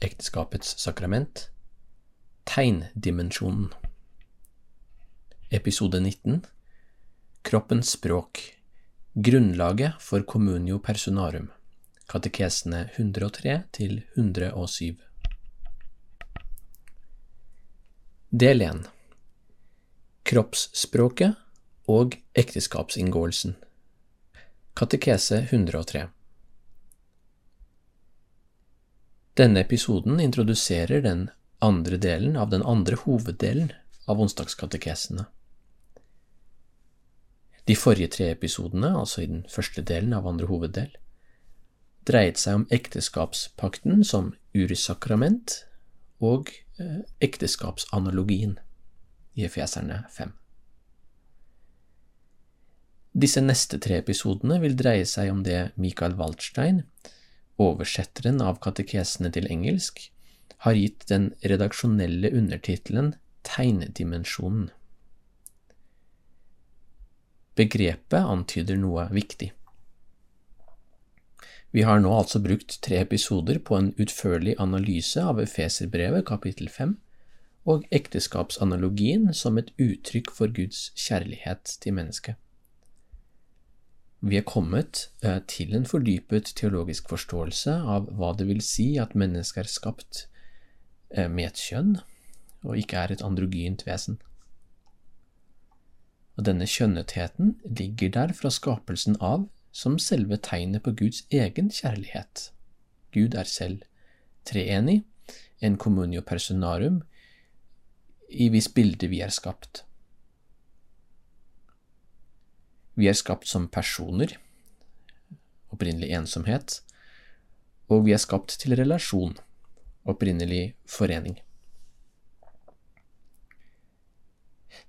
ekteskapets sakrament, tegndimensjonen. Episode 19 Kroppens språk. Grunnlaget for communio personarum. Katekesene 103 til 107 Del 1 Kroppsspråket og ekteskapsinngåelsen. Katekese 103 Denne episoden introduserer den andre delen av den andre hoveddelen av onsdagskatekesene. De forrige tre episodene, altså i den første delen av andre hoveddel, dreide seg om ekteskapspakten som ursakrament og eh, ekteskapsanalogien i Efeserne 5. Disse neste tre episodene vil dreie seg om det Michael Waldstein, oversetteren av katekesene til engelsk, har gitt den redaksjonelle undertittelen Tegnedimensjonen. Begrepet antyder noe viktig. Vi har nå altså brukt tre episoder på en utførlig analyse av Efeserbrevet kapittel 5 og ekteskapsanalogien som et uttrykk for Guds kjærlighet til mennesket. Vi er kommet eh, til en fordypet teologisk forståelse av hva det vil si at mennesket er skapt eh, med et kjønn, og ikke er et androgynt vesen. Og denne kjønnetheten ligger der fra skapelsen av som selve tegnet på Guds egen kjærlighet. Gud er selv treenig, en communio personarum, i hvis bilde vi er skapt. Vi er skapt som personer, opprinnelig ensomhet, og vi er skapt til relasjon, opprinnelig forening.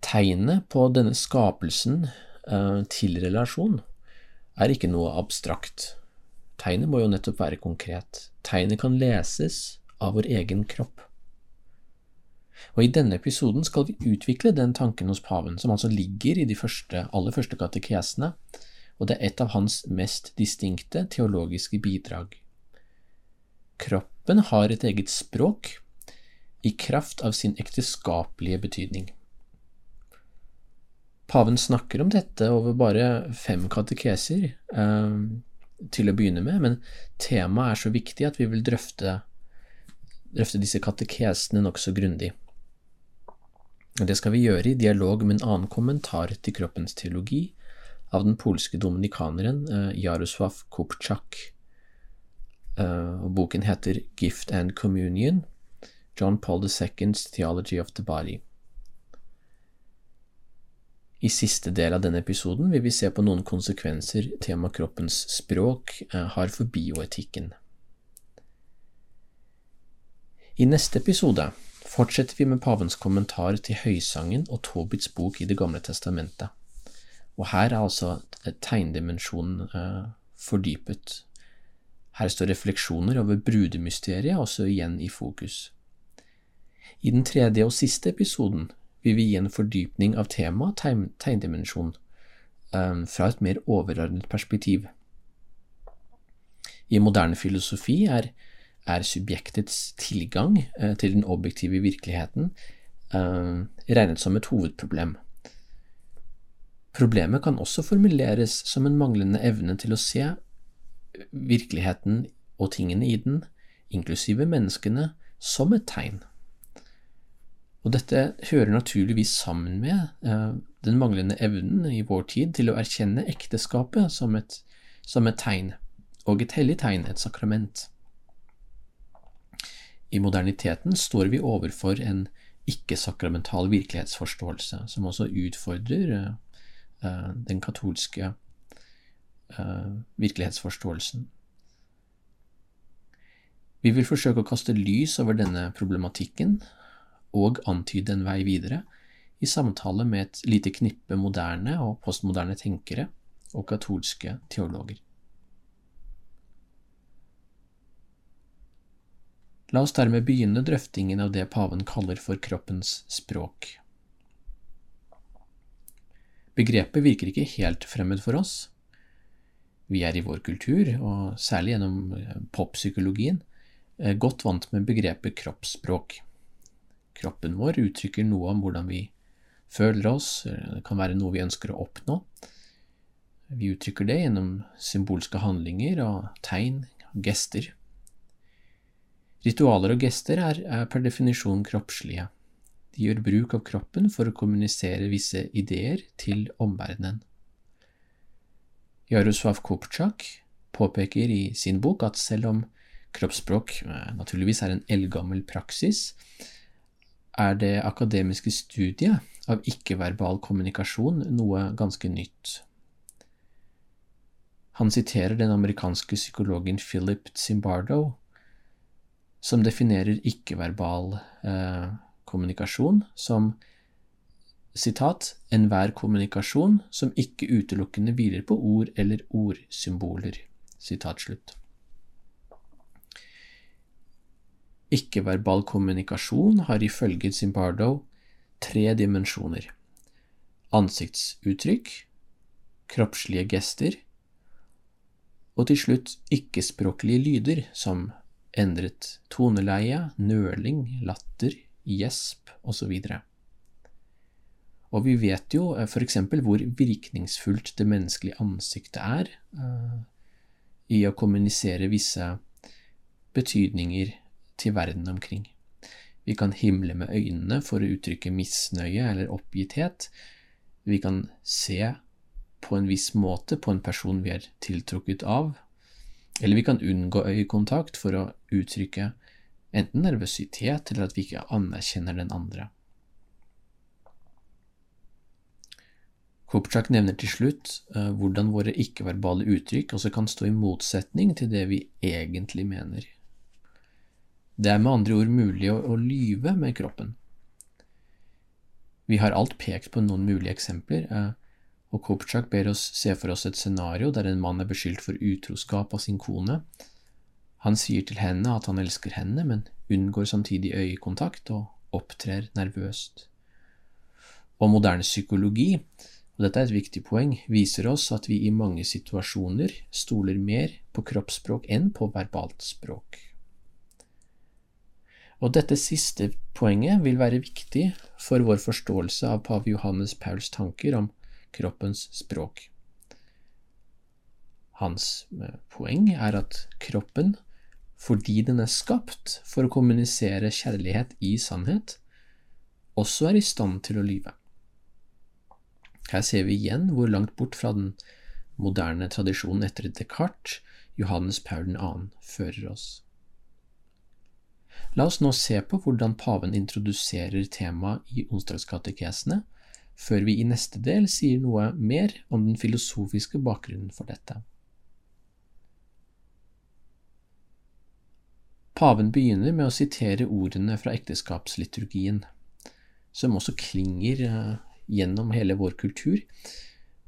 Tegnet på denne skapelsen eh, til relasjon er ikke noe abstrakt. Tegnet må jo nettopp være konkret. Tegnet kan leses av vår egen kropp. Og I denne episoden skal vi utvikle den tanken hos paven, som altså ligger i de første, aller første katekesene, og det er et av hans mest distinkte teologiske bidrag. Kroppen har et eget språk i kraft av sin ekteskapelige betydning. Paven snakker om dette over bare fem katekeser eh, til å begynne med, men temaet er så viktig at vi vil drøfte, drøfte disse katekesene nokså grundig. Det skal vi gjøre i dialog med en annen kommentar til kroppens teologi av den polske dominikaneren Jarosław Jaroslav Kupczak. Eh, boken heter Gift and Communion, John Paul II's Theology of the Body. I siste del av denne episoden vil vi se på noen konsekvenser tema kroppens språk eh, har for bioetikken. I neste episode fortsetter vi med pavens kommentar til Høysangen og Tobits bok i Det gamle testamentet. Og her er altså tegndimensjonen eh, fordypet. Her står refleksjoner over brudemysteriet også igjen i fokus. I den tredje og siste episoden vil vi gi en fordypning av temaet tegndimensjon um, fra et mer overordnet perspektiv. I moderne filosofi er, er subjektets tilgang uh, til den objektive virkeligheten uh, regnet som et hovedproblem. Problemet kan også formuleres som en manglende evne til å se virkeligheten og tingene i den, inklusive menneskene, som et tegn. Og dette hører naturligvis sammen med eh, den manglende evnen i vår tid til å erkjenne ekteskapet som et, som et tegn, og et hellig tegn, et sakrament. I moderniteten står vi overfor en ikke-sakramental virkelighetsforståelse, som også utfordrer uh, den katolske uh, virkelighetsforståelsen. Vi vil forsøke å kaste lys over denne problematikken og antyde en vei videre i samtale med et lite knippe moderne og postmoderne tenkere og katolske teologer. La oss dermed begynne drøftingen av det paven kaller for kroppens språk. Begrepet virker ikke helt fremmed for oss. Vi er i vår kultur, og særlig gjennom poppsykologien, Eh, godt vant med begrepet kroppsspråk. Kroppen vår uttrykker noe om hvordan vi føler oss, det kan være noe vi ønsker å oppnå. Vi uttrykker det gjennom symbolske handlinger og tegn og gester. Ritualer og gester er, er per definisjon kroppslige. De gjør bruk av kroppen for å kommunisere visse ideer til omverdenen. Jaroslav Kupchak påpeker i sin bok at selv om kroppsspråk eh, naturligvis er en eldgammel praksis, er det akademiske studiet av ikke-verbal kommunikasjon noe ganske nytt. Han siterer den amerikanske psykologen Philip Zimbardo, som definerer ikke-verbal eh, kommunikasjon som sitat, enhver kommunikasjon som ikke utelukkende hviler på ord eller ordsymboler. Ikke-verbal kommunikasjon har ifølge Zimbardo tre dimensjoner – ansiktsuttrykk, kroppslige gester og til slutt ikke-språklige lyder som endret toneleie, nøling, latter, gjesp osv. Og vi vet jo f.eks. for eksempel hvor virkningsfullt det menneskelige ansiktet er uh, i å kommunisere visse betydninger til verden omkring. Vi kan himle med øynene for å uttrykke misnøye eller oppgitthet. Vi kan se på en viss måte på en person vi er tiltrukket av, eller vi kan unngå øyekontakt for å uttrykke enten nervøsitet eller at vi ikke anerkjenner den andre. Kopchak nevner til slutt uh, hvordan våre ikke-verbale uttrykk også kan stå i motsetning til det vi egentlig mener. Det er med andre ord mulig å, å lyve med kroppen. Vi har alt pekt på noen mulige eksempler, eh, og Kopchak ber oss se for oss et scenario der en mann er beskyldt for utroskap av sin kone. Han sier til henne at han elsker henne, men unngår samtidig øyekontakt og opptrer nervøst. Og moderne psykologi, og dette er et viktig poeng, viser oss at vi i mange situasjoner stoler mer på kroppsspråk enn på verbalt språk. Og dette siste poenget vil være viktig for vår forståelse av pave Johannes Pauls tanker om kroppens språk. Hans eh, poeng er at kroppen, fordi den er skapt for å kommunisere kjærlighet i sannhet, også er i stand til å lyve. Her ser vi igjen hvor langt bort fra den moderne tradisjonen etter Descartes Johannes Paul 2. fører oss. La oss nå se på hvordan paven introduserer temaet i onsdagskatekesene, før vi i neste del sier noe mer om den filosofiske bakgrunnen for dette. Paven begynner med å sitere ordene fra ekteskapsliturgien, som også klinger eh, gjennom hele vår kultur,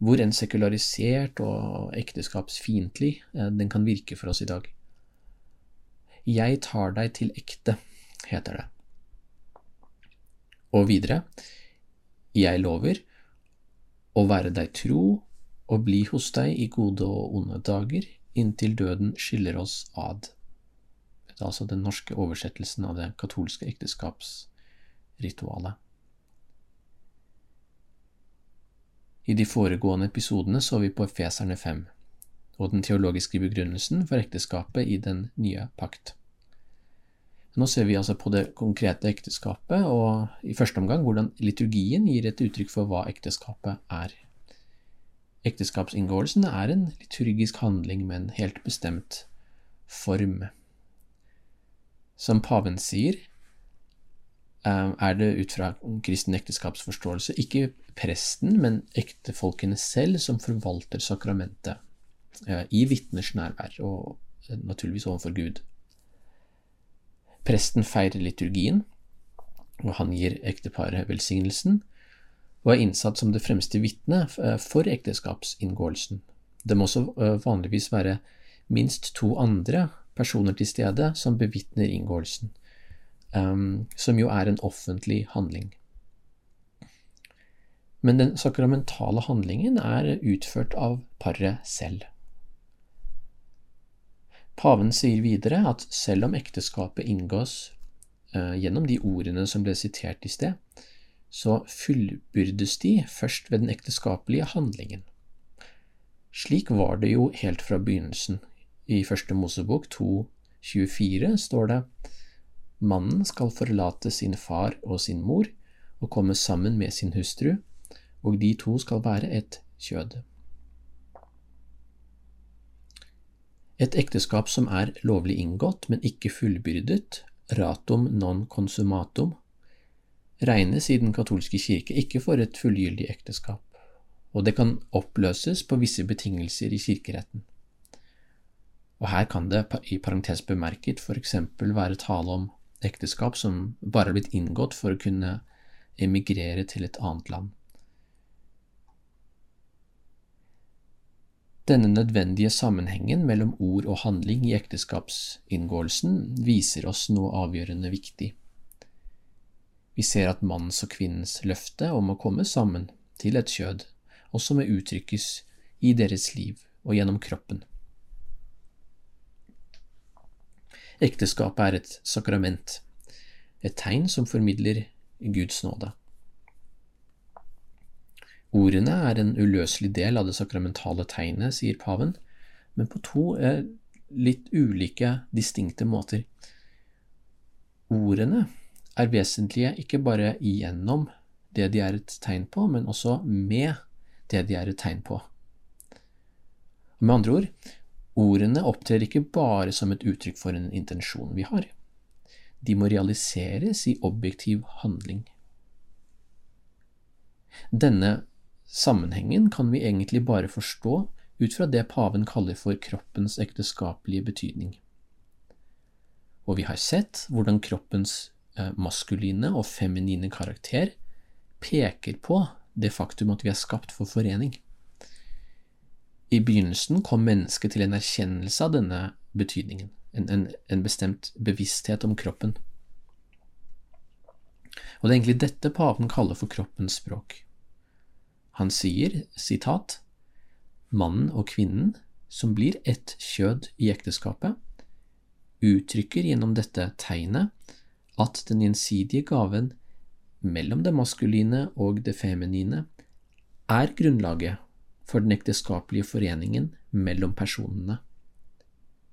hvor en sekularisert og ekteskapsfiendtlig eh, den kan virke for oss i dag. Jeg tar deg til ekte, heter det. Og videre, jeg lover å være deg tro og bli hos deg i gode og onde dager, inntil døden skiller oss ad. Dette er altså den norske oversettelsen av det katolske ekteskapsritualet. I de foregående episodene så vi på Efeserne 5 og den teologiske begrunnelsen for ekteskapet i den nye pakt. Nå ser vi altså på det konkrete ekteskapet, og i første omgang hvordan liturgien gir et uttrykk for hva ekteskapet er. Ekteskapsinngåelsen er en liturgisk handling med en helt bestemt form. Som paven sier, eh, er det ut fra kristen ekteskapsforståelse ikke presten, men ektefolkene selv som forvalter sakramentet. Eh, i vitners nærvær, og naturligvis overfor Gud. Presten feirer liturgien, og han gir ekteparet velsignelsen, og er innsatt som det fremste vitne eh, for ekteskapsinngåelsen. Det må også eh, vanligvis være minst to andre personer til stede som bevitner inngåelsen, um, som jo er en offentlig handling. Men den sakramentale handlingen er utført av paret selv. Paven sier videre at selv om ekteskapet inngås uh, gjennom de ordene som ble sitert i sted, så fullbyrdes de først ved den ekteskapelige handlingen. Slik var det jo helt fra begynnelsen. I Første Mosebok 2,24 står det Mannen skal forlate sin far og sin mor og komme sammen med sin hustru, og de to skal være et kjød. Et ekteskap som er lovlig inngått, men ikke fullbyrdet, ratum non consumatum, regnes i den katolske kirke ikke for et fullgyldig ekteskap, og det kan oppløses på visse betingelser i kirkeretten. Og her kan det i parentes bemerket eksempel være tale om ekteskap som bare har blitt inngått for å kunne emigrere til et annet land. Denne nødvendige sammenhengen mellom ord og handling i ekteskapsinngåelsen viser oss noe avgjørende viktig. Vi ser at mannens og kvinnens løfte om å komme sammen til et kjød også må uttrykkes i deres liv og gjennom kroppen. Ekteskapet er et sakrament, et tegn som formidler Guds nåde. Ordene er en uløselig del av det sakramentale tegnet, sier paven, men på to eh, litt ulike, distinkte måter. Ordene er vesentlige ikke bare gjennom det de er et tegn på, men også med det de er et tegn på. Med andre ord, ordene opptrer ikke bare som et uttrykk for en intensjon vi har. De må realiseres i objektiv handling. Denne Sammenhengen kan vi egentlig bare forstå ut fra det paven kaller for kroppens ekteskapelige betydning. Og vi har sett hvordan kroppens eh, maskuline og feminine karakter peker på det faktum at vi er skapt for forening. I begynnelsen kom mennesket til en erkjennelse av denne betydningen, en, en, en bestemt bevissthet om kroppen. Og det er egentlig dette paven kaller for kroppens språk. Han sier, sitat, mannen og kvinnen, som blir ett kjød i ekteskapet, uttrykker gjennom dette tegnet at den gjensidige gaven mellom det maskuline og det feminine er grunnlaget for den ekteskapelige foreningen mellom personene.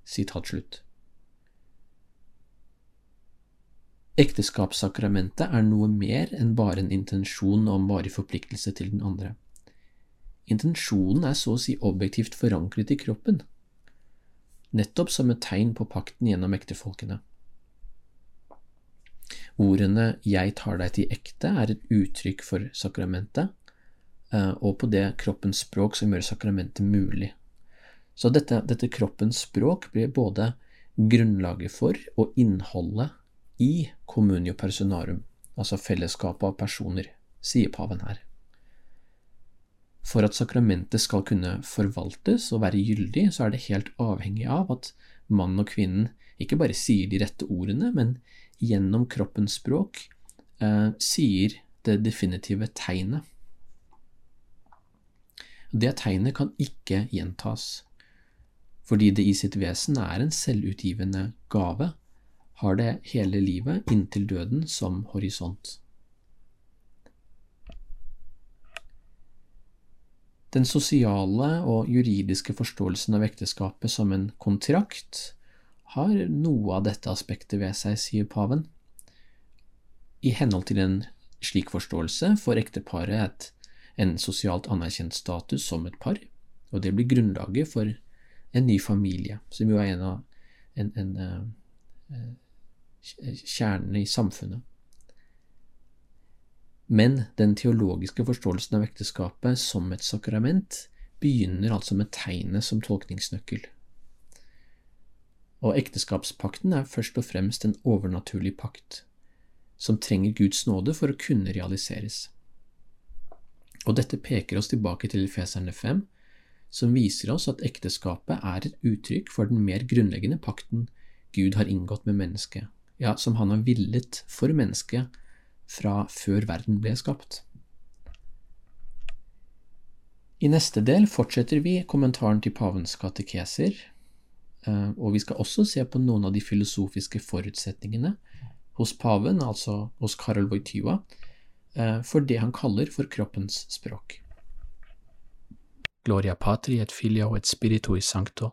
Sitat slutt. Ekteskapssakramentet er noe mer enn bare en intensjon om varig forpliktelse til den andre. Intensjonen er så å si objektivt forankret i kroppen, nettopp som et tegn på pakten gjennom ektefolkene. Ordene Jeg tar deg til ekte er et uttrykk for sakramentet, eh, og på det kroppens språk som gjør sakramentet mulig. Så dette, dette kroppens språk blir både grunnlaget for og innholdet i communio personarum, altså fellesskapet av personer, sier paven her. For at sakramentet skal kunne forvaltes og være gyldig, så er det helt avhengig av at mannen og kvinnen ikke bare sier de rette ordene, men gjennom kroppens språk eh, sier det definitive tegnet. Det tegnet kan ikke gjentas, fordi det i sitt vesen er en selvutgivende gave har det hele livet inntil døden som horisont. Den sosiale og juridiske forståelsen av ekteskapet som en kontrakt har noe av dette aspektet ved seg, sier paven. I henhold til en slik forståelse får ekteparet et, en sosialt anerkjent status som et par, og det blir grunnlaget for en ny familie, som jo er en av en, en, en kjernene i samfunnet. Men den teologiske forståelsen av ekteskapet som et sakrament begynner altså med tegnet som tolkningsnøkkel. Og ekteskapspakten er først og fremst en overnaturlig pakt, som trenger Guds nåde for å kunne realiseres. Og dette peker oss tilbake til Feserne 5, som viser oss at ekteskapet er et uttrykk for den mer grunnleggende pakten Gud har inngått med mennesket, ja, som han har villet for mennesket fra før verden ble skapt. I neste del fortsetter vi kommentaren til pavens katekeser, eh, og vi skal også se på noen av de filosofiske forutsetningene hos paven, altså hos Karol Wojtyła, eh, for det han kaller for kroppens språk. Gloria Patri et Filio et Spiritui Sancto,